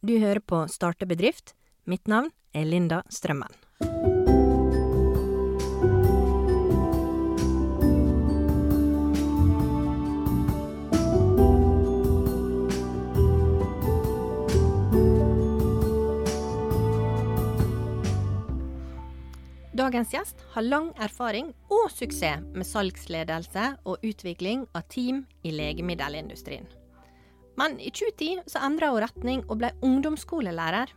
Du hører på Starte bedrift. Mitt navn er Linda Strømmen. Dagens gjest har lang erfaring og suksess med salgsledelse og utvikling av team i legemiddelindustrien. Men i 2010 så endra hun retning og ble ungdomsskolelærer.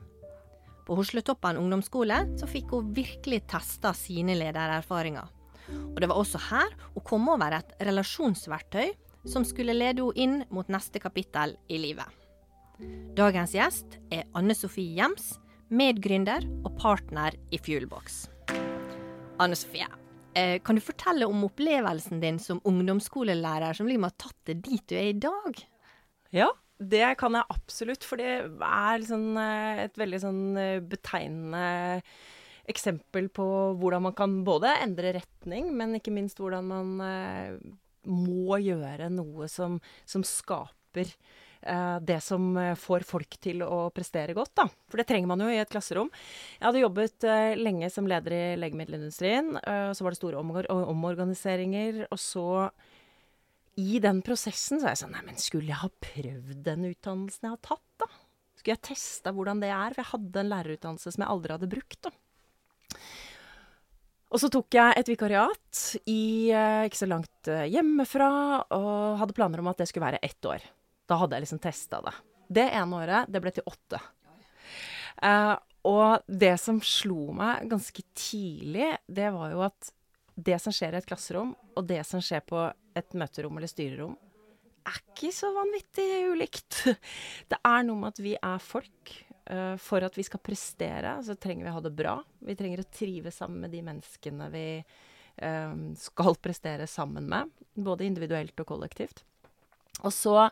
På Hosletoppen ungdomsskole så fikk hun virkelig testa sine ledererfaringer. Og det var også her hun kom over et relasjonsverktøy som skulle lede henne inn mot neste kapittel i livet. Dagens gjest er Anne Sofie Gjems, medgründer og partner i Fuelbox. Anne Sofie, eh, kan du fortelle om opplevelsen din som ungdomsskolelærer som liksom har tatt det dit du er i dag? Ja, det kan jeg absolutt. For det er liksom et veldig sånn eh, betegnende eksempel på hvordan man kan både endre retning, men ikke minst hvordan man må gjøre noe som, som skaper eh, det som får folk til å prestere godt, da. For det trenger man jo i et klasserom. Jeg hadde jobbet eh, lenge som leder i legemiddelindustrien. Eh, så var det store omorganiseringer. Og så i den prosessen så er jeg sånn Nei, men skulle jeg ha prøvd den utdannelsen jeg har tatt, da? Skulle jeg testa hvordan det er? For jeg hadde en lærerutdannelse som jeg aldri hadde brukt, da. Og så tok jeg et vikariat i, ikke så langt hjemmefra, og hadde planer om at det skulle være ett år. Da hadde jeg liksom testa det. Det ene året, det ble til åtte. Uh, og det som slo meg ganske tidlig, det var jo at det som skjer i et klasserom, og det som skjer på et møterom eller styrerom, er ikke så vanvittig ulikt. Det er noe med at vi er folk. Uh, for at vi skal prestere, så trenger vi å ha det bra. Vi trenger å trives sammen med de menneskene vi uh, skal prestere sammen med. Både individuelt og kollektivt. Og så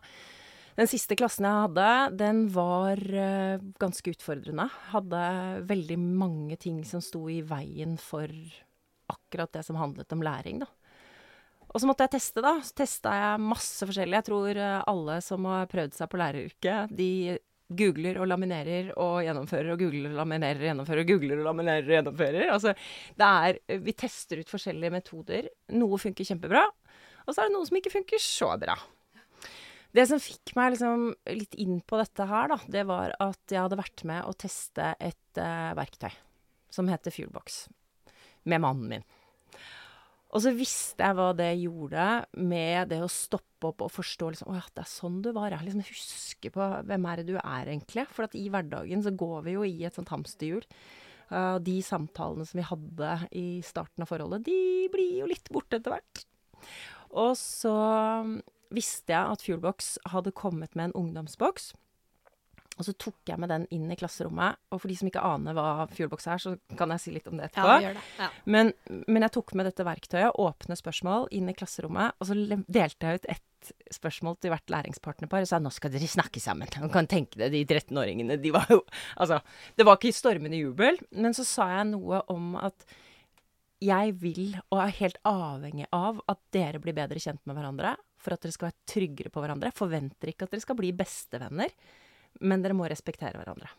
den siste klassen jeg hadde, den var uh, ganske utfordrende. Hadde veldig mange ting som sto i veien for akkurat det som handlet om læring, da. Og så måtte jeg teste, da. Så testa jeg masse forskjellig. Jeg tror uh, alle som har prøvd seg på læreryrket, de googler og laminerer og gjennomfører og googler og laminerer og gjennomfører og googler og laminerer og gjennomfører. Altså, det er Vi tester ut forskjellige metoder. Noe funker kjempebra, og så er det noe som ikke funker så bra. Det som fikk meg liksom litt inn på dette her, da, det var at jeg hadde vært med å teste et uh, verktøy som heter Fuelbox, med mannen min. Og så visste jeg hva det gjorde med det å stoppe opp og forstå liksom, ja, det er sånn du var. Jeg liksom huske på hvem er det du er, egentlig. For at i hverdagen så går vi jo i et sånt hamsterhjul. Uh, de samtalene som vi hadde i starten av forholdet, de blir jo litt borte etter hvert. Og så visste jeg at Fuelbox hadde kommet med en ungdomsboks. Og så tok jeg med den inn i klasserommet. Og for de som ikke aner hva Fuelbox er, så kan jeg si litt om det etterpå. Ja, det. Ja. Men, men, jeg tok med dette verktøyet, åpne spørsmål, inn i klasserommet. Og så delte jeg ut ett spørsmål til hvert læringspartnerpar og sa nå skal dere snakke sammen. Man kan tenke det, de 13-åringene, de var jo Altså, det var ikke stormende jubel. Men så sa jeg noe om at jeg vil, og er helt avhengig av, at dere blir bedre kjent med hverandre for at dere skal være tryggere på hverandre. Forventer ikke at dere skal bli bestevenner, men dere må respektere hverandre.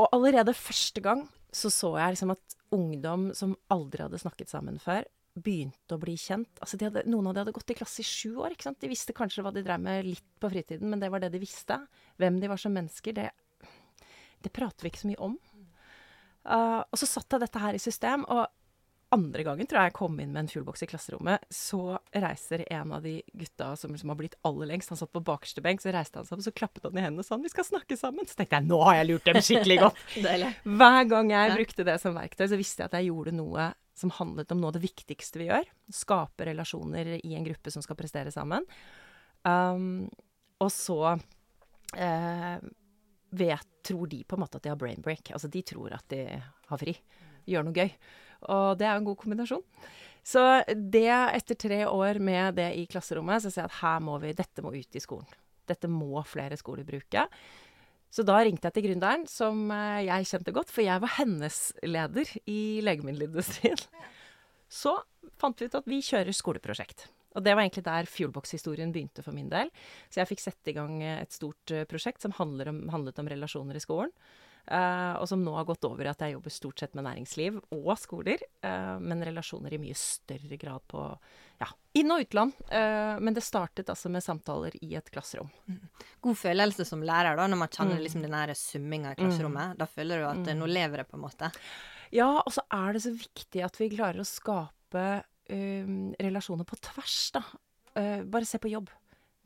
Og allerede første gang så så jeg liksom at ungdom som aldri hadde snakket sammen før, begynte å bli kjent. Altså hadde, noen av de hadde gått i klasse i sju år. ikke sant? De visste kanskje hva de drev med litt på fritiden, men det var det de visste. Hvem de var som mennesker, det, det prater vi ikke så mye om. Uh, og så satte jeg dette her i system, og andre gangen tror jeg jeg kom inn med en fuelbox i klasserommet, så reiser en av de gutta som, som har blitt aller lengst, han satt på bakerste benk, så reiste han seg opp, så klappet han i hendene og sa 'vi skal snakke sammen'. Så tenkte jeg 'nå har jeg lurt dem skikkelig godt'. Hver gang jeg brukte det som verktøy, så visste jeg at jeg gjorde noe som handlet om noe av det viktigste vi gjør. Skape relasjoner i en gruppe som skal prestere sammen. Um, og så uh, vet, tror de på en måte at de har brain break. Altså de tror at de har fri. Gjør noe gøy. Og det er en god kombinasjon. Så det, etter tre år med det i klasserommet, så sier jeg at her må vi, dette må ut i skolen. Dette må flere skoler bruke. Så da ringte jeg til gründeren, som eh, jeg kjente godt, for jeg var hennes leder i legemiddelindustrien. Så fant vi ut at vi kjører skoleprosjekt. Og det var egentlig der Fuelbox-historien begynte for min del. Så jeg fikk sette i gang eh, et stort uh, prosjekt som om, handlet om relasjoner i skolen. Uh, og som nå har gått over i at jeg jobber stort sett med næringsliv og skoler. Uh, men relasjoner i mye større grad på ja, inn- og utland. Uh, men det startet altså med samtaler i et klasserom. Mm. God følelse som lærer, da, når man kjenner mm. liksom den summinga i klasserommet. Mm. Da føler du at nå lever det, på en måte. Ja, og så er det så viktig at vi klarer å skape relasjoner på tvers, da. bare se på jobb.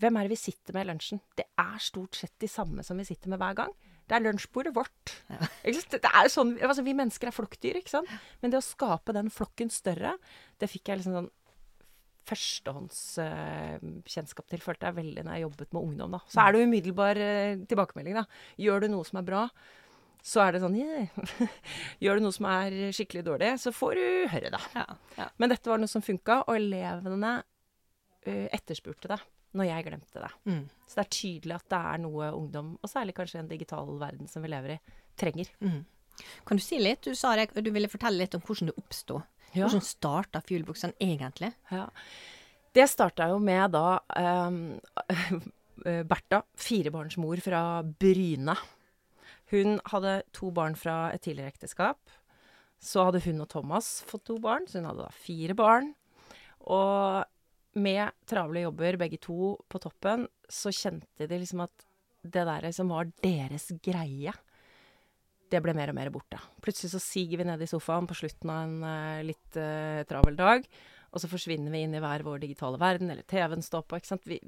Hvem er det vi sitter med i lunsjen? Det er stort sett de samme som vi sitter med hver gang. Det er lunsjbordet vårt. Ja. Det er sånn, altså, vi mennesker er flokkdyr, ikke sant. Men det å skape den flokken større, det fikk jeg liksom sånn førstehåndskjennskap uh, til, følte jeg veldig når jeg jobbet med ungdom. da. Så er det umiddelbar uh, tilbakemelding. da. Gjør du noe som er bra, så er det sånn yeah. Gjør du noe som er skikkelig dårlig, så får du høre, da. Ja, ja. Men dette var noe som funka, og elevene uh, etterspurte det når jeg glemte det. Mm. Så det er tydelig at det er noe ungdom, og særlig kanskje en digital verden som vi lever i, trenger. Mm. Kan du si litt? Du sa det, du ville fortelle litt om hvordan det oppsto. Ja. Hvordan starta Fuelboxen egentlig? Ja. Det starta jo med da um, Bertha, firebarnsmor fra Bryne. Hun hadde to barn fra et tidligere ekteskap. Så hadde hun og Thomas fått to barn, så hun hadde da fire barn. Og med travle jobber, begge to, på toppen, så kjente de liksom at det der som var deres greie, det ble mer og mer borte. Plutselig så siger vi ned i sofaen på slutten av en uh, litt uh, travel dag, og så forsvinner vi inn i hver vår digitale verden, eller TV-en står på. ikke sant? Vi,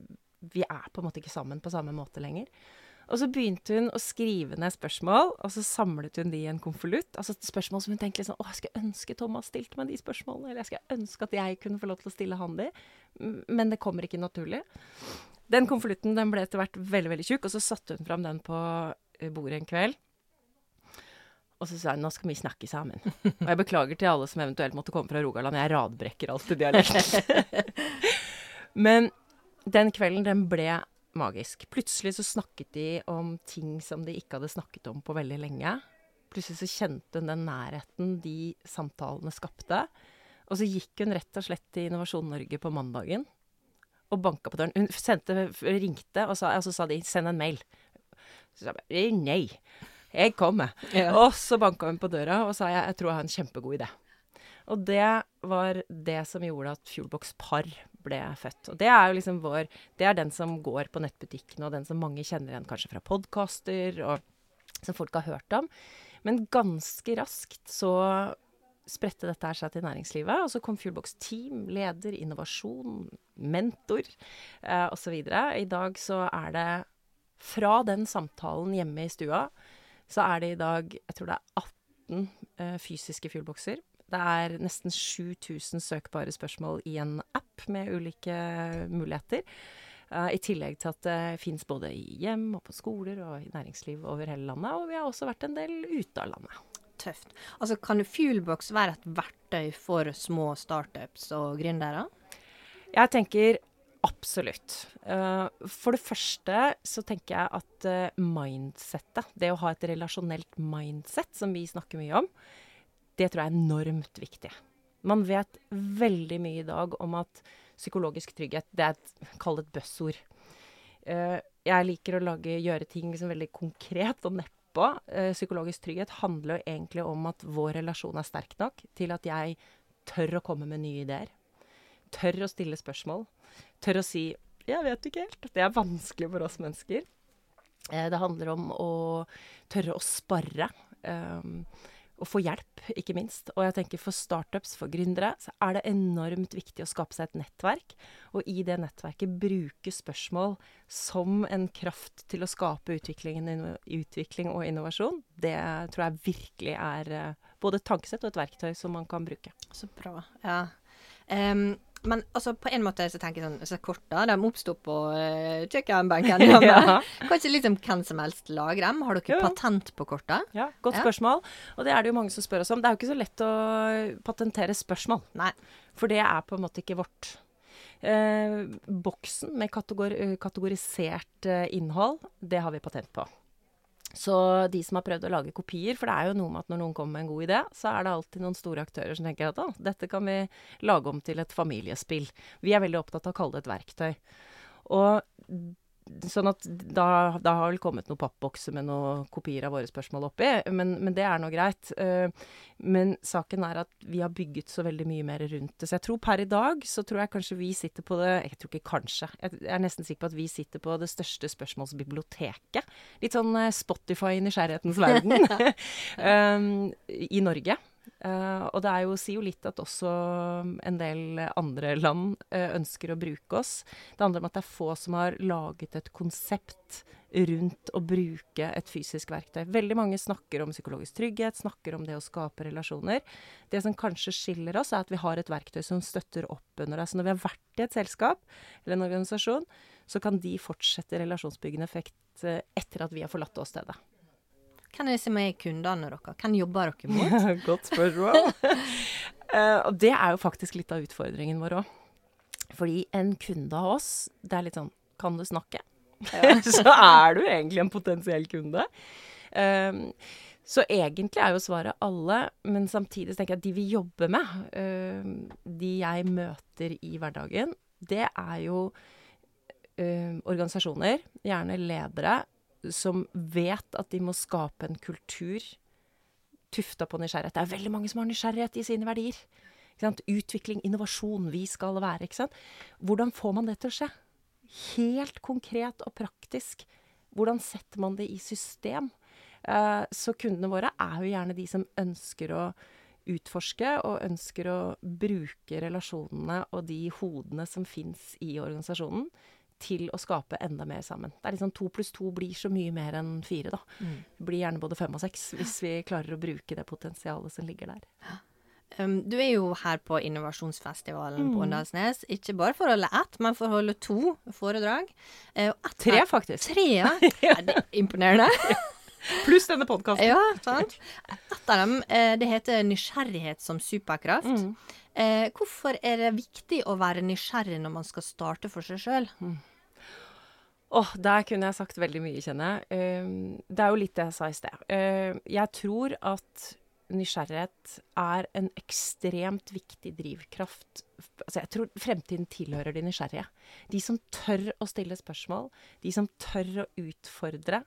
vi er på en måte ikke sammen på samme måte lenger. Og så begynte hun å skrive ned spørsmål, og så samlet hun de i en konvolutt. Altså spørsmål som hun tenkte liksom Å, jeg skulle ønske Thomas stilte meg de spørsmålene. Eller jeg skulle ønske at jeg kunne få lov til å stille han de. Men det kommer ikke naturlig. Den konvolutten den ble etter hvert veldig veldig tjukk, og så satte hun fram den på eh, bordet en kveld. Og så sa hun nå skal vi snakke sammen. Og jeg beklager til alle som eventuelt måtte komme fra Rogaland. Jeg radbrekker alltid dialekt. Men den kvelden, den ble magisk. Plutselig så snakket de om ting som de ikke hadde snakket om på veldig lenge. Plutselig så kjente hun den nærheten de samtalene skapte. Og så gikk hun rett og slett til Innovasjon Norge på mandagen og banka på døren. Hun sendte, ringte, og, sa, og så sa de 'send en mail'. Så sa jeg nei, jeg kommer. Ja. Og så banka hun på døra og sa jeg, jeg tror jeg har en kjempegod idé. Og det var det som gjorde at Fuelbox Par ble født. Og det er jo liksom vår Det er den som går på nettbutikkene, og den som mange kjenner igjen kanskje fra podkaster, og som folk har hørt om. Men ganske raskt så spredte dette her seg til næringslivet. Og så kom Fuelbox Team, leder, innovasjon, mentor eh, osv. I dag så er det fra den samtalen hjemme i stua, så er det i dag Jeg tror det er 18 eh, fysiske fuelboxer det er nesten 7000 søkbare spørsmål i en app med ulike muligheter. Uh, I tillegg til at det fins både i hjem og på skoler og i næringsliv over hele landet. Og vi har også vært en del ute av landet. Tøft. Altså, kan Fuelbox være et verktøy for små startups og gründere? Jeg tenker absolutt. Uh, for det første så tenker jeg at uh, mindsettet, det å ha et relasjonelt mindset, som vi snakker mye om, det tror jeg er enormt viktig. Man vet veldig mye i dag om at psykologisk trygghet, det er et, kall det et buzzord. Uh, jeg liker å lage, gjøre ting liksom veldig konkret og nedpå. Uh, psykologisk trygghet handler jo egentlig om at vår relasjon er sterk nok til at jeg tør å komme med nye ideer. Tør å stille spørsmål. Tør å si 'jeg vet ikke helt'. Det er vanskelig for oss mennesker. Uh, det handler om å tørre å sparre. Um, og få hjelp, ikke minst. Og jeg tenker for startups, for gründere, så er det enormt viktig å skape seg et nettverk. Og i det nettverket bruke spørsmål som en kraft til å skape utvikling og innovasjon. Det tror jeg virkelig er eh, både et tankesett og et verktøy som man kan bruke. Så bra. Ja. Um, men altså, på en måte så tenker jeg sånn så korta, de oppsto på uh, kjøkkenbenken hjemme. ja. Kanskje liksom hvem som helst lager dem. Har dere jo. patent på korta? Ja, godt ja. spørsmål. Og det er det jo mange som spør oss om. Det er jo ikke så lett å patentere spørsmål. Nei. For det er på en måte ikke vårt. Eh, boksen med kategor kategorisert eh, innhold, det har vi patent på. Så de som har prøvd å lage kopier, for det er jo noe med at når noen kommer med en god idé, så er det alltid noen store aktører som tenker at å, dette kan vi lage om til et familiespill. Vi er veldig opptatt av å kalle det et verktøy. Og Sånn at da, da har vel kommet noen pappbokser med noen kopier av våre spørsmål oppi, men, men det er nå greit. Uh, men saken er at vi har bygget så veldig mye mer rundt det. Så jeg tror per i dag så tror jeg kanskje vi sitter på det Jeg tror ikke kanskje. Jeg er nesten sikker på at vi sitter på det største spørsmålsbiblioteket. Litt sånn uh, Spotify i nysgjerrighetens verden um, i Norge. Uh, og det jo, sier jo litt at også en del andre land uh, ønsker å bruke oss. Det handler om at det er få som har laget et konsept rundt å bruke et fysisk verktøy. Veldig mange snakker om psykologisk trygghet, snakker om det å skape relasjoner. Det som kanskje skiller oss, er at vi har et verktøy som støtter opp under deg. Så når vi har vært i et selskap eller en organisasjon, så kan de fortsette relasjonsbyggende effekt uh, etter at vi har forlatt åstedet. Hvem er det som er kundene deres? Hvem jobber dere mot? Godt spørsmål. uh, og det er jo faktisk litt av utfordringen vår òg. Fordi en kunde av oss, det er litt sånn Kan du snakke? Ja. så er du egentlig en potensiell kunde. Um, så egentlig er jo svaret alle, men samtidig tenker jeg at de vi jobber med, um, de jeg møter i hverdagen, det er jo um, organisasjoner, gjerne ledere, som vet at de må skape en kultur tufta på nysgjerrighet. Det er veldig mange som har nysgjerrighet i sine verdier. Utvikling, innovasjon, vi skal være. ikke sant? Hvordan får man det til å skje? Helt konkret og praktisk. Hvordan setter man det i system? Eh, så kundene våre er jo gjerne de som ønsker å utforske og ønsker å bruke relasjonene og de hodene som fins i organisasjonen, til å skape enda mer sammen. Det er liksom To pluss to blir så mye mer enn fire, da. Mm. Det blir gjerne både fem og seks, hvis vi klarer å bruke det potensialet som ligger der. Um, du er jo her på innovasjonsfestivalen mm. på Åndalsnes, ikke bare for å holde ett, men for å holde to foredrag. Uh, tre, faktisk. Tre, ja. ja. Det er imponerende. Pluss denne podkasten. Ja, sant. Et av dem, uh, det heter 'Nysgjerrighet som superkraft'. Mm. Eh, hvorfor er det viktig å være nysgjerrig når man skal starte for seg sjøl? Mm. Oh, der kunne jeg sagt veldig mye, kjenner jeg. Uh, det er jo litt det jeg sa i sted. Uh, jeg tror at nysgjerrighet er en ekstremt viktig drivkraft. Altså, jeg tror fremtiden tilhører de nysgjerrige. De som tør å stille spørsmål. De som tør å utfordre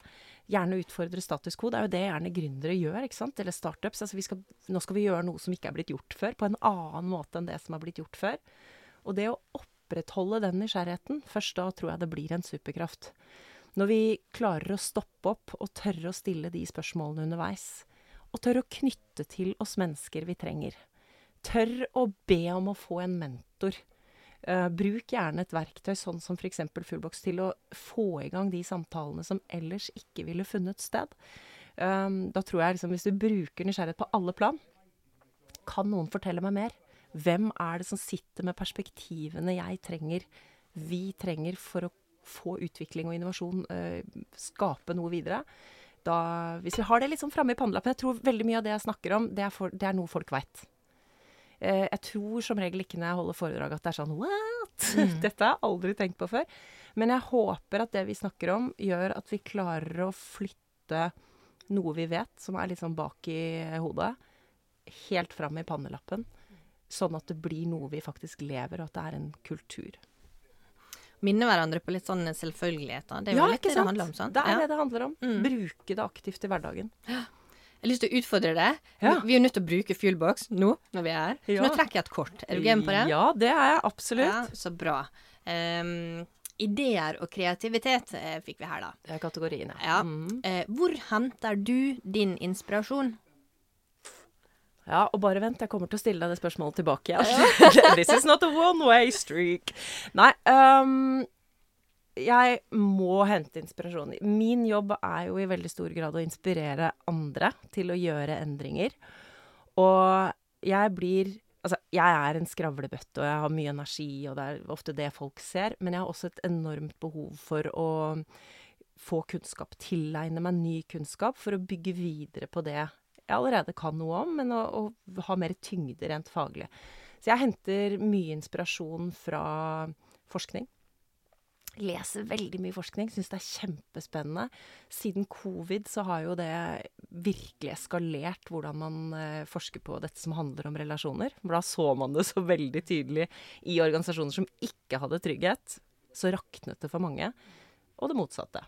gjerne utfordre status quo. Det er jo det gjerne gründere gjør, ikke sant? eller startups. Altså skal, nå skal vi gjøre noe som ikke er blitt gjort før, på en annen måte enn det som er blitt gjort før. Og det å opprettholde den nysgjerrigheten, først da tror jeg det blir en superkraft. Når vi klarer å stoppe opp og tørre å stille de spørsmålene underveis, og tørre å knytte til oss mennesker vi trenger. Tør å be om å få en mentor Uh, bruk gjerne et verktøy sånn som f.eks. Fullbox til å få i gang de samtalene som ellers ikke ville funnet sted. Um, da tror jeg liksom hvis du bruker nysgjerrighet på alle plan, kan noen fortelle meg mer? Hvem er det som sitter med perspektivene jeg trenger, vi trenger, for å få utvikling og innovasjon, uh, skape noe videre? Da, hvis vi har det sånn framme i pannelappen Jeg tror veldig mye av det jeg snakker om, det er, for, det er noe folk veit. Eh, jeg tror som regel ikke når jeg holder foredrag at det er sånn What?! Mm. Dette har jeg aldri tenkt på før. Men jeg håper at det vi snakker om, gjør at vi klarer å flytte noe vi vet, som er litt sånn bak i hodet, helt fram i pannelappen. Sånn at det blir noe vi faktisk lever, og at det er en kultur. Minne hverandre på litt sånn selvfølgeligheter. Det er jo ja, litt det det handler om. sant? Det er ja. det det handler om. Mm. Bruke det aktivt i hverdagen. Jeg har lyst til å utfordre deg. Ja. Vi er nødt til å bruke Fuelbox nå når vi er her. Så ja. nå trekker jeg et kort. Er du game på det? Ja, det er jeg absolutt. Ja, så bra. Um, ideer og kreativitet eh, fikk vi her, da. Det er kategoriene. Ja. Mm. Eh, hvor henter du din inspirasjon? Ja, og bare vent, jeg kommer til å stille deg det spørsmålet tilbake igjen. This is not a one way streak. Nei, um, jeg må hente inspirasjon. Min jobb er jo i veldig stor grad å inspirere andre til å gjøre endringer. Og jeg blir Altså, jeg er en skravlebøtte, og jeg har mye energi, og det er ofte det folk ser. Men jeg har også et enormt behov for å få kunnskap. Tilegne meg ny kunnskap for å bygge videre på det jeg allerede kan noe om, men å, å ha mer tyngde rent faglig. Så jeg henter mye inspirasjon fra forskning Leser veldig mye forskning, syns det er kjempespennende. Siden covid så har jo det virkelig eskalert hvordan man eh, forsker på dette som handler om relasjoner. For da så man det så veldig tydelig i organisasjoner som ikke hadde trygghet. Så raknet det for mange. Og det motsatte.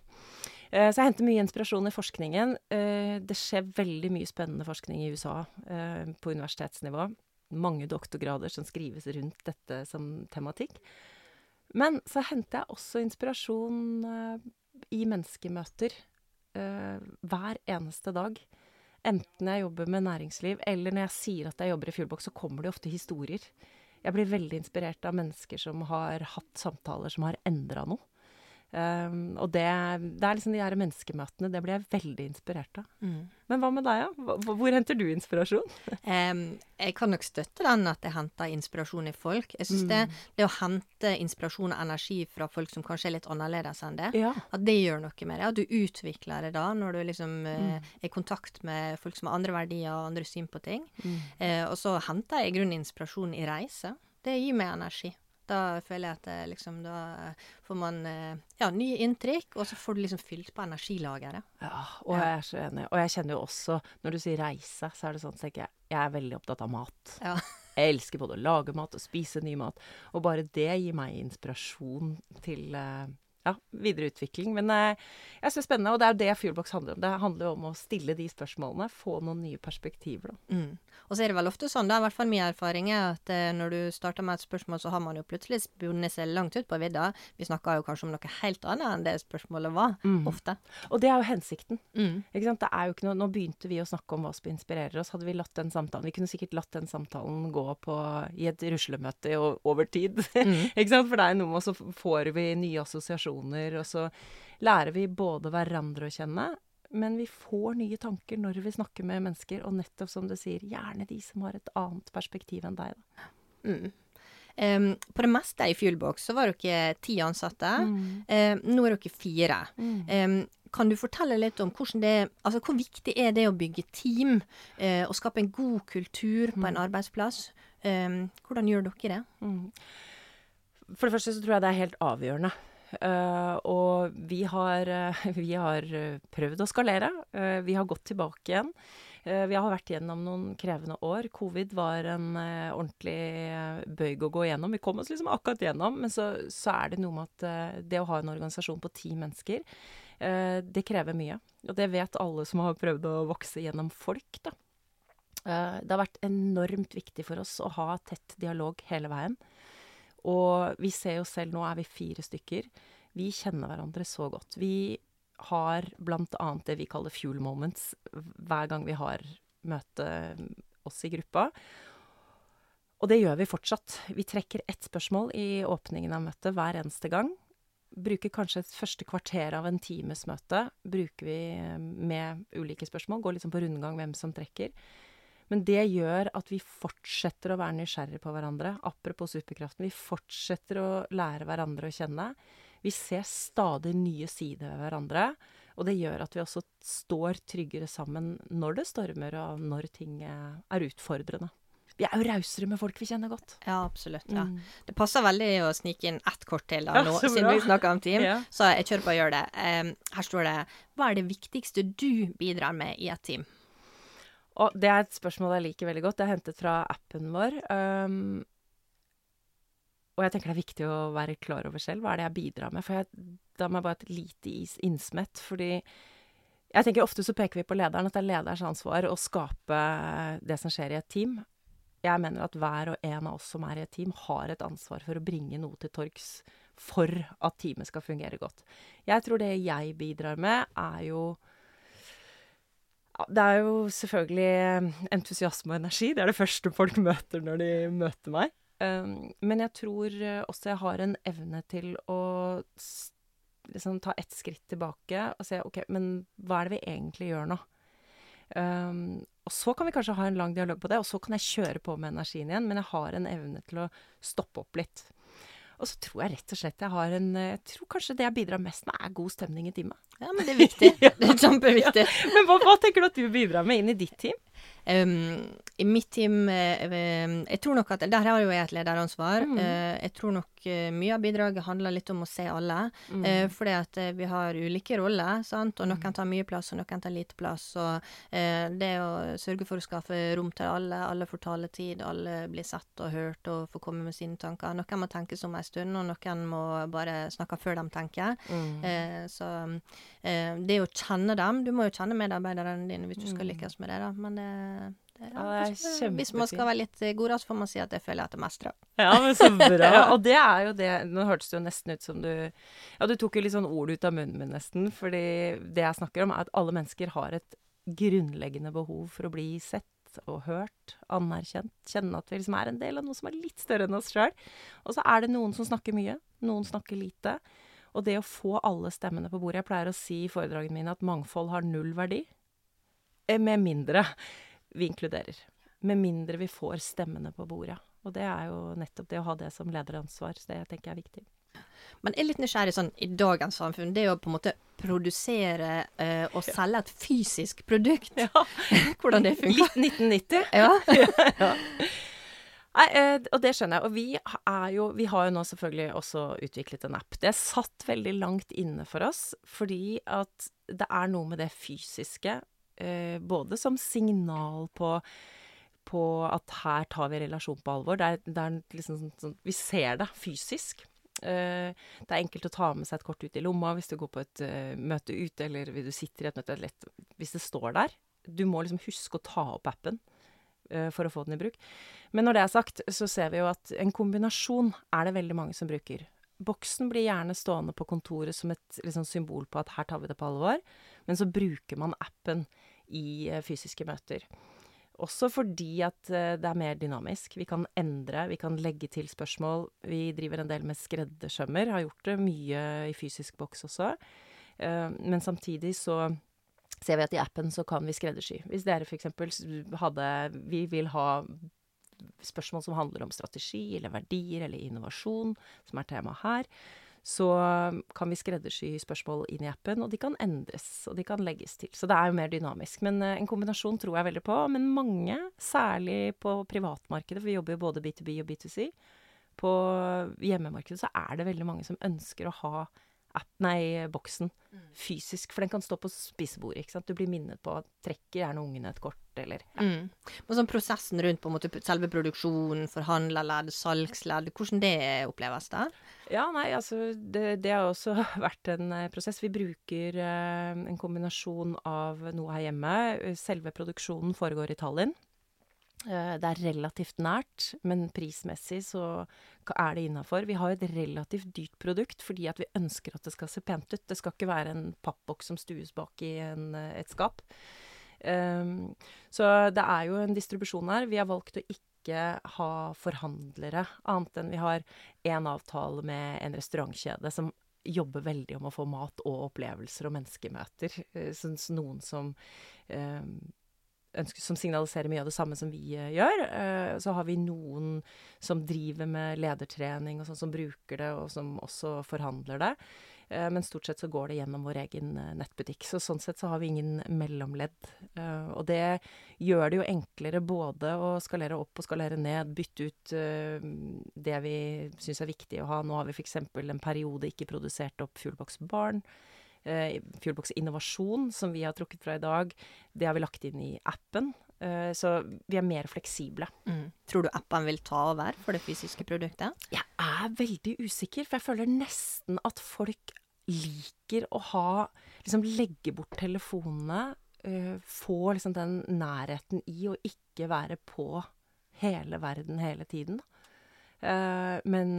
Eh, så jeg henter mye inspirasjon i forskningen. Eh, det skjer veldig mye spennende forskning i USA på universitetsnivå. Mange doktorgrader som skrives rundt dette som tematikk. Men så henter jeg også inspirasjon eh, i menneskemøter eh, hver eneste dag. Enten jeg jobber med næringsliv, eller når jeg sier at jeg jobber i Fuelbox, så kommer det ofte historier. Jeg blir veldig inspirert av mennesker som har hatt samtaler som har endra noe. Um, og det, det, er liksom de her menneskemøtene. Det blir jeg veldig inspirert av. Mm. Men hva med deg, da? Hvor, hvor henter du inspirasjon? um, jeg kan nok støtte den at jeg henter inspirasjon i folk. Jeg syns mm. det, det, å hente inspirasjon og energi fra folk som kanskje er litt annerledes enn det, ja. at det gjør noe med det. At du utvikler det da, når du liksom uh, mm. er i kontakt med folk som har andre verdier og andre syn på ting. Uh, og så henter jeg i grunnen inspirasjon i reise. Det gir meg energi. Da føler jeg at det, liksom, da får man eh, ja, nye inntrykk, og så får du liksom fylt på energilageret. Ja, og jeg er så enig. Og jeg kjenner jo også, når du sier reise, så er det sånn at jeg, jeg er veldig opptatt av mat. Ja. Jeg elsker både å lage mat og spise ny mat. Og bare det gir meg inspirasjon til uh, ja, videreutvikling. Men eh, jeg er spennende, og det er det Fuelbox handler om. Det handler jo om å stille de spørsmålene, få noen nye perspektiver. Mm. Og så er det vel ofte sånn, det er i hvert fall min erfaring, er at eh, når du starter med et spørsmål, så har man jo plutselig spunnet seg langt ut på vidda. Vi snakker jo kanskje om noe helt annet enn det spørsmålet var, mm. ofte. Og det er jo hensikten. Mm. Ikke sant? Det er jo ikke noe Nå begynte vi å snakke om hva som inspirerer oss. Hadde vi latt den samtalen Vi kunne sikkert latt den samtalen gå på i et ruslemøte over tid. Mm. ikke sant? For det er noe med, så får vi nye assosiasjoner relasjoner, og så lærer vi både hverandre å kjenne, men vi får nye tanker når vi snakker med mennesker, og nettopp som du sier, gjerne de som har et annet perspektiv enn deg, da. Mm. Um, på det meste i Fuelbox så var dere ti ansatte. Mm. Um, nå er dere fire. Mm. Um, kan du fortelle litt om det, altså hvor viktig er det å bygge team uh, og skape en god kultur på en arbeidsplass? arbeidsplass? hvordan gjør dere det? Mm. For det første så tror jeg det er helt avgjørende. Uh, og vi har, uh, vi har, prøvd å skalere. Vi har gått tilbake igjen. vi har vært gjennom noen krevende år. Covid var en ordentlig bøyg å gå gjennom. Vi kom oss liksom akkurat gjennom, men så, så er det noe med at det å ha en organisasjon på ti mennesker, det krever mye. Og det vet alle som har prøvd å vokse gjennom folk, da. det har vært enormt viktig for oss å ha tett dialog hele veien. Og vi ser jo selv, nå er vi fire stykker. Vi kjenner hverandre så godt. Vi har blant annet det vi kaller fuel moments hver gang vi har møte oss i gruppa. Og det gjør vi fortsatt. Vi trekker ett spørsmål i åpningen av møtet hver eneste gang. Bruker kanskje et første kvarter av en times møte bruker vi med ulike spørsmål. Går liksom på rundgang hvem som trekker. Men det gjør at vi fortsetter å være nysgjerrige på hverandre. Apropos superkraften. Vi fortsetter å lære hverandre å kjenne. Vi ser stadig nye sider ved hverandre. Og det gjør at vi også står tryggere sammen når det stormer, og når ting er utfordrende. Vi er jo rausere med folk vi kjenner godt. Ja, absolutt. Ja. Mm. Det passer veldig å snike inn ett kort til da, nå, siden vi snakker om team. Ja. Så jeg kjører på å gjøre det. Um, her står det Hva er det viktigste du bidrar med i et team? Og det er et spørsmål jeg liker veldig godt. Det er hentet fra appen vår. Um, og jeg tenker det er viktig å være klar over selv. Hva er det jeg bidrar med? For jeg, da må jeg bare et lite innsmett. Fordi jeg tenker ofte så peker vi på lederen, at det er leders ansvar å skape det som skjer i et team. Jeg mener at hver og en av oss som er i et team, har et ansvar for å bringe noe til torgs for at teamet skal fungere godt. Jeg tror det jeg bidrar med, er jo det er jo selvfølgelig eh, entusiasme og energi. Det er det første folk møter når de møter meg. Um, men jeg tror eh, også jeg har en evne til å liksom ta ett skritt tilbake og se OK, men hva er det vi egentlig gjør nå? Um, og så kan vi kanskje ha en lang dialog på det, og så kan jeg kjøre på med energien igjen. Men jeg har en evne til å stoppe opp litt. Og så tror jeg rett og slett jeg har en Jeg tror kanskje det jeg bidrar mest med, er god stemning i teamet. Ja, men det er viktig. Det er kjempeviktig. Men hva, hva tenker du at du bidrar med inn i ditt team? I mitt team uh, Jeg tror nok at Der har jo jeg et lederansvar. Mm. Uh, jeg tror nok uh, mye av bidraget handler litt om å se alle. Mm. fordi at vi har ulike roller, sant? og Mm. noen tar mye plass, og noen tar lite plass. Og det å sørge for å skaffe rom til alle, alle får taletid, alle blir sett og hørt og får komme med sine tanker. Noen må tenke som en stund, og noen må bare snakke før de tenker. Mm. så det å kjenne dem Du må jo kjenne medarbeiderne dine hvis du skal Mm. lykkes med det, da. Men det, det Ja, det er hvis, hvis man skal være litt eh, god, så får man si at jeg føler at jeg mestrer. Ja, men så bra. Og det er jo det Nå hørtes det jo nesten ut som du Ja, du tok jo litt sånn ord ut av munnen min, nesten. Fordi det jeg snakker om, er at alle mennesker har et grunnleggende behov for å bli sett og hørt, anerkjent. Kjenne at vi liksom er en del av noe som er litt større enn oss sjøl. Og så er det noen som snakker mye, noen snakker lite. Og det å få alle stemmene på bordet Jeg pleier å si i foredragene mine at mangfold har null verdi. Eh, Med mindre vi inkluderer. Med mindre vi får stemmene på bordet. Og det er jo nettopp det å ha det som lederansvar. Så det tenker jeg er viktig. Men jeg er litt nysgjerrig sånn i dagens samfunn. Det å på en måte produsere uh, og selge et fysisk produkt. Ja. Hvordan det funker. Litt 1990. Ja. Nei, eh, og det skjønner jeg. Og vi er jo Vi har jo nå selvfølgelig også utviklet en app. Det satt veldig langt inne for oss, fordi at det er noe med det fysiske, både som signal på på at her tar vi relasjon på alvor. Det er, det er liksom sånn, sånn Vi ser det fysisk. Eh, det er enkelt å ta med seg et kort ut i lomma hvis du går på et uh, møte ute, eller hvis du sitter i et møte. Lett, hvis det står der. Du må liksom huske å ta opp appen uh, for å få den i bruk. Men når det er sagt, så ser vi jo at en kombinasjon er det veldig mange som bruker. Boksen blir gjerne stående på kontoret som et liksom, symbol på at her tar vi det på alvor, men så bruker man appen i eh, fysiske møter. Også fordi at eh, det er mer dynamisk. Vi kan endre, vi kan legge til spørsmål. Vi driver en del med skreddersømmer, har gjort det mye i fysisk boks også. Eh, men samtidig så ser vi at i appen så kan vi skreddersy. Hvis dere f.eks. hadde Vi vil ha spørsmål som handler om strategi eller verdier eller innovasjon, som er tema her, så kan vi skreddersy spørsmål inn i appen, og de kan endres, og de kan legges til. Så det er jo mer dynamisk. Men eh, en kombinasjon tror jeg veldig på. Men mange, særlig på privatmarkedet, for vi jobber jo både B2B og B2C, på hjemmemarkedet så er det veldig mange som ønsker å ha app, nei, boksen fysisk, for den kan stå på spisebordet. ikke sant? Du blir minnet på trekker gjerne ungene et kort, eller ja. Mm. Men sånn prosessen rundt på en måte selve produksjonen, forhandlerledd, salgsledd, hvordan det oppleves da? Ja, nei, altså det, det har også vært en eh, prosess. Vi bruker eh, en kombinasjon av noe her hjemme. Selve produksjonen foregår i Tallinn. Eh, det er relativt nært, men prismessig så er det innafor. Vi har et relativt dyrt produkt fordi at vi ønsker at det skal se pent ut. Det skal ikke være en pappboks som stues bak i en, eh, et skap. Um, så det er jo en distribusjon her. Vi har valgt å ikke ha forhandlere, annet enn vi har én avtale med en restaurantkjede som jobber veldig om å få mat og opplevelser og menneskemøter. Eh, sånn noen som eh, ønsker, som signaliserer mye av det samme som vi uh, gjør. Uh, så har vi noen som driver med ledertrening og sånn, som bruker det, og som også forhandler det. Eh, men stort sett så går det gjennom vår egen nettbutikk. Så sånn sett så har vi ingen mellomledd. Og det gjør det jo enklere både å skalere opp og skalere ned, bytte ut det vi syns er viktig å ha. Nå har vi f.eks. en periode ikke produsert opp Fuelbox Barn. Eh, Fuelbox Innovasjon, som vi har trukket fra i dag, det har vi lagt inn i appen. Eh, så vi er mer fleksible. Tror du appen vil ta over for det fysiske produktet? Jeg er veldig usikker, for jeg føler nesten at folk liker å ha Liksom legge bort telefonene, eh, få liksom den nærheten i å ikke være på hele verden hele tiden. Men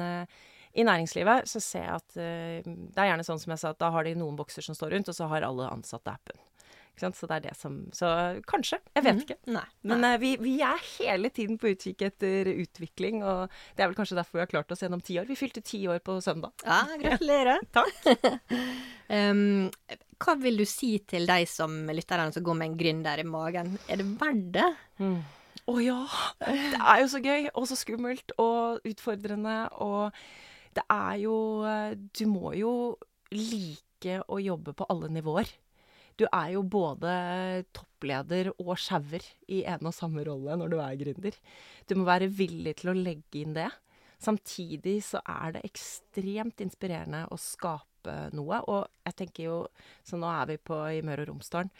i næringslivet så ser jeg at eh, det er gjerne sånn som jeg sa, at da har de noen bokser som står rundt, og så har alle ansatte appen. Ikke sant? Så det er det som Så kanskje. Jeg vet ikke. Nei. Men eh, vi, vi er hele tiden på utkikk etter utvikling, og det er vel kanskje derfor vi har klart oss gjennom ti år. Vi fylte ti år på søndag. Ja, gratulerer. Takk. Um, hva vil du si til de som lytterne som går med en gründer i magen? Er det verdt det? Å ja! Det er jo så gøy, og så skummelt og utfordrende, og det er jo eh, Du må jo like å jobbe på alle nivåer. Du er jo både toppleder og sjauer i en og samme rolle når du er gründer. Du må være villig til å legge inn det. Samtidig så er det ekstremt inspirerende å skape noe. Og jeg tenker jo Så nå er vi på i Møre og Romsdal.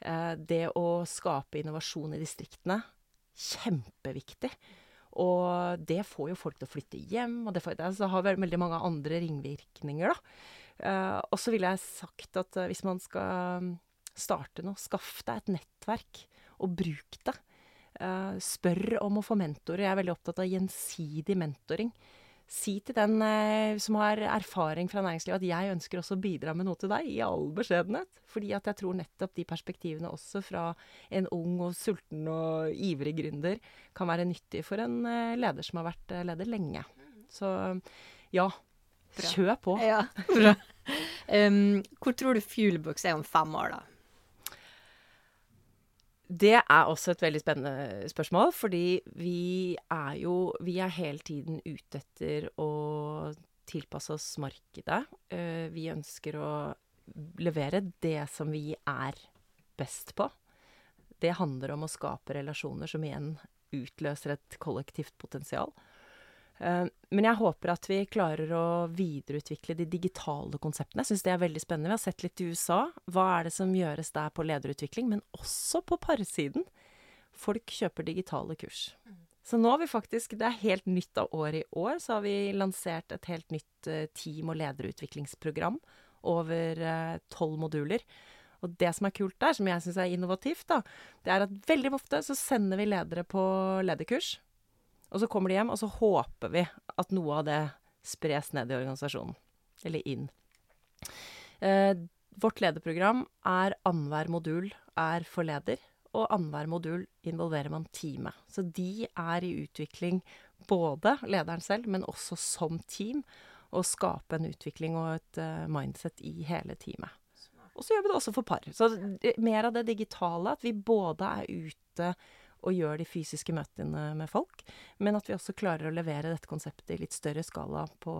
Eh, det å skape innovasjon i distriktene, kjempeviktig. Og det får jo folk til å flytte hjem, og det, får, det har veldig mange andre ringvirkninger, da. Uh, og så ville jeg sagt at uh, hvis man skal mm, starte noe, skaff deg et nettverk, og bruk det. Uh, spør om å få mentorer. Jeg er veldig opptatt av gjensidig mentoring. Si til den som har erfaring fra næringslivet at jeg ønsker også å bidra med noe til deg, i all beskjedenhet. Fordi at jeg tror nettopp de perspektivene også fra en ung og sulten og ivrig gründer kan være nyttig for en leder som har vært leder lenge. Så ja. Kjør på. Ja, bra. Um, hvor tror du Fuelbooks er om fem år, da? Det er også et veldig spennende spørsmål, fordi vi er jo Vi er hele tiden ute etter å tilpasse oss markedet. Uh, vi ønsker å levere det som vi er best på. Det handler om å skape relasjoner som igjen utløser et kollektivt potensial. Eh, men jeg håper at vi klarer å videreutvikle de digitale konseptene. Jeg syns det er veldig spennende. Vi har sett litt i USA. Hva er det som gjøres der på lederutvikling? Men også på parsiden. Folk kjøper digitale kurs. Så nå har vi faktisk Det er helt nytt av året i år. Så har vi lansert et helt nytt eh, team- og lederutviklingsprogram over eh, tolv moduler. Og det som er kult der, som jeg syns er innovativt, da, det er at veldig ofte så sender vi ledere på lederkurs. Og så kommer de hjem, og så håper vi at noe av det spres ned i organisasjonen. Eller inn. Eh, vårt lederprogram er annenhver modul er for leder, og annenhver modul involverer man teamet. Så de er i utvikling, både lederen selv, men også som team. Og skape en utvikling og et uh, mindset i hele teamet. Og så gjør vi det også for par. Så mer av det digitale, at vi både er ute og gjør de fysiske møtene med folk, men at vi også klarer å levere dette konseptet i litt større skala på,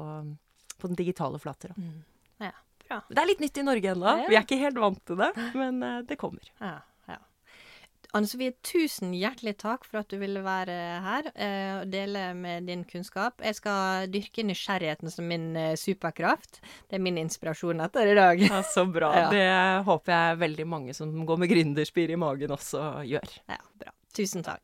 på den digitale flater. Mm. Ja, bra. Det er litt nytt i Norge ennå. Ja, ja. Vi er ikke helt vant til det, men uh, det kommer. Ja, ja. Anne Sofie, tusen hjertelig takk for at du ville være her eh, og dele med din kunnskap. Jeg skal dyrke nysgjerrigheten som min eh, superkraft. Det er min inspirasjon etter i dag. Ja, Så bra. Det håper jeg veldig mange som går med gründerspir i magen også gjør. Ja, bra. Tusen takk.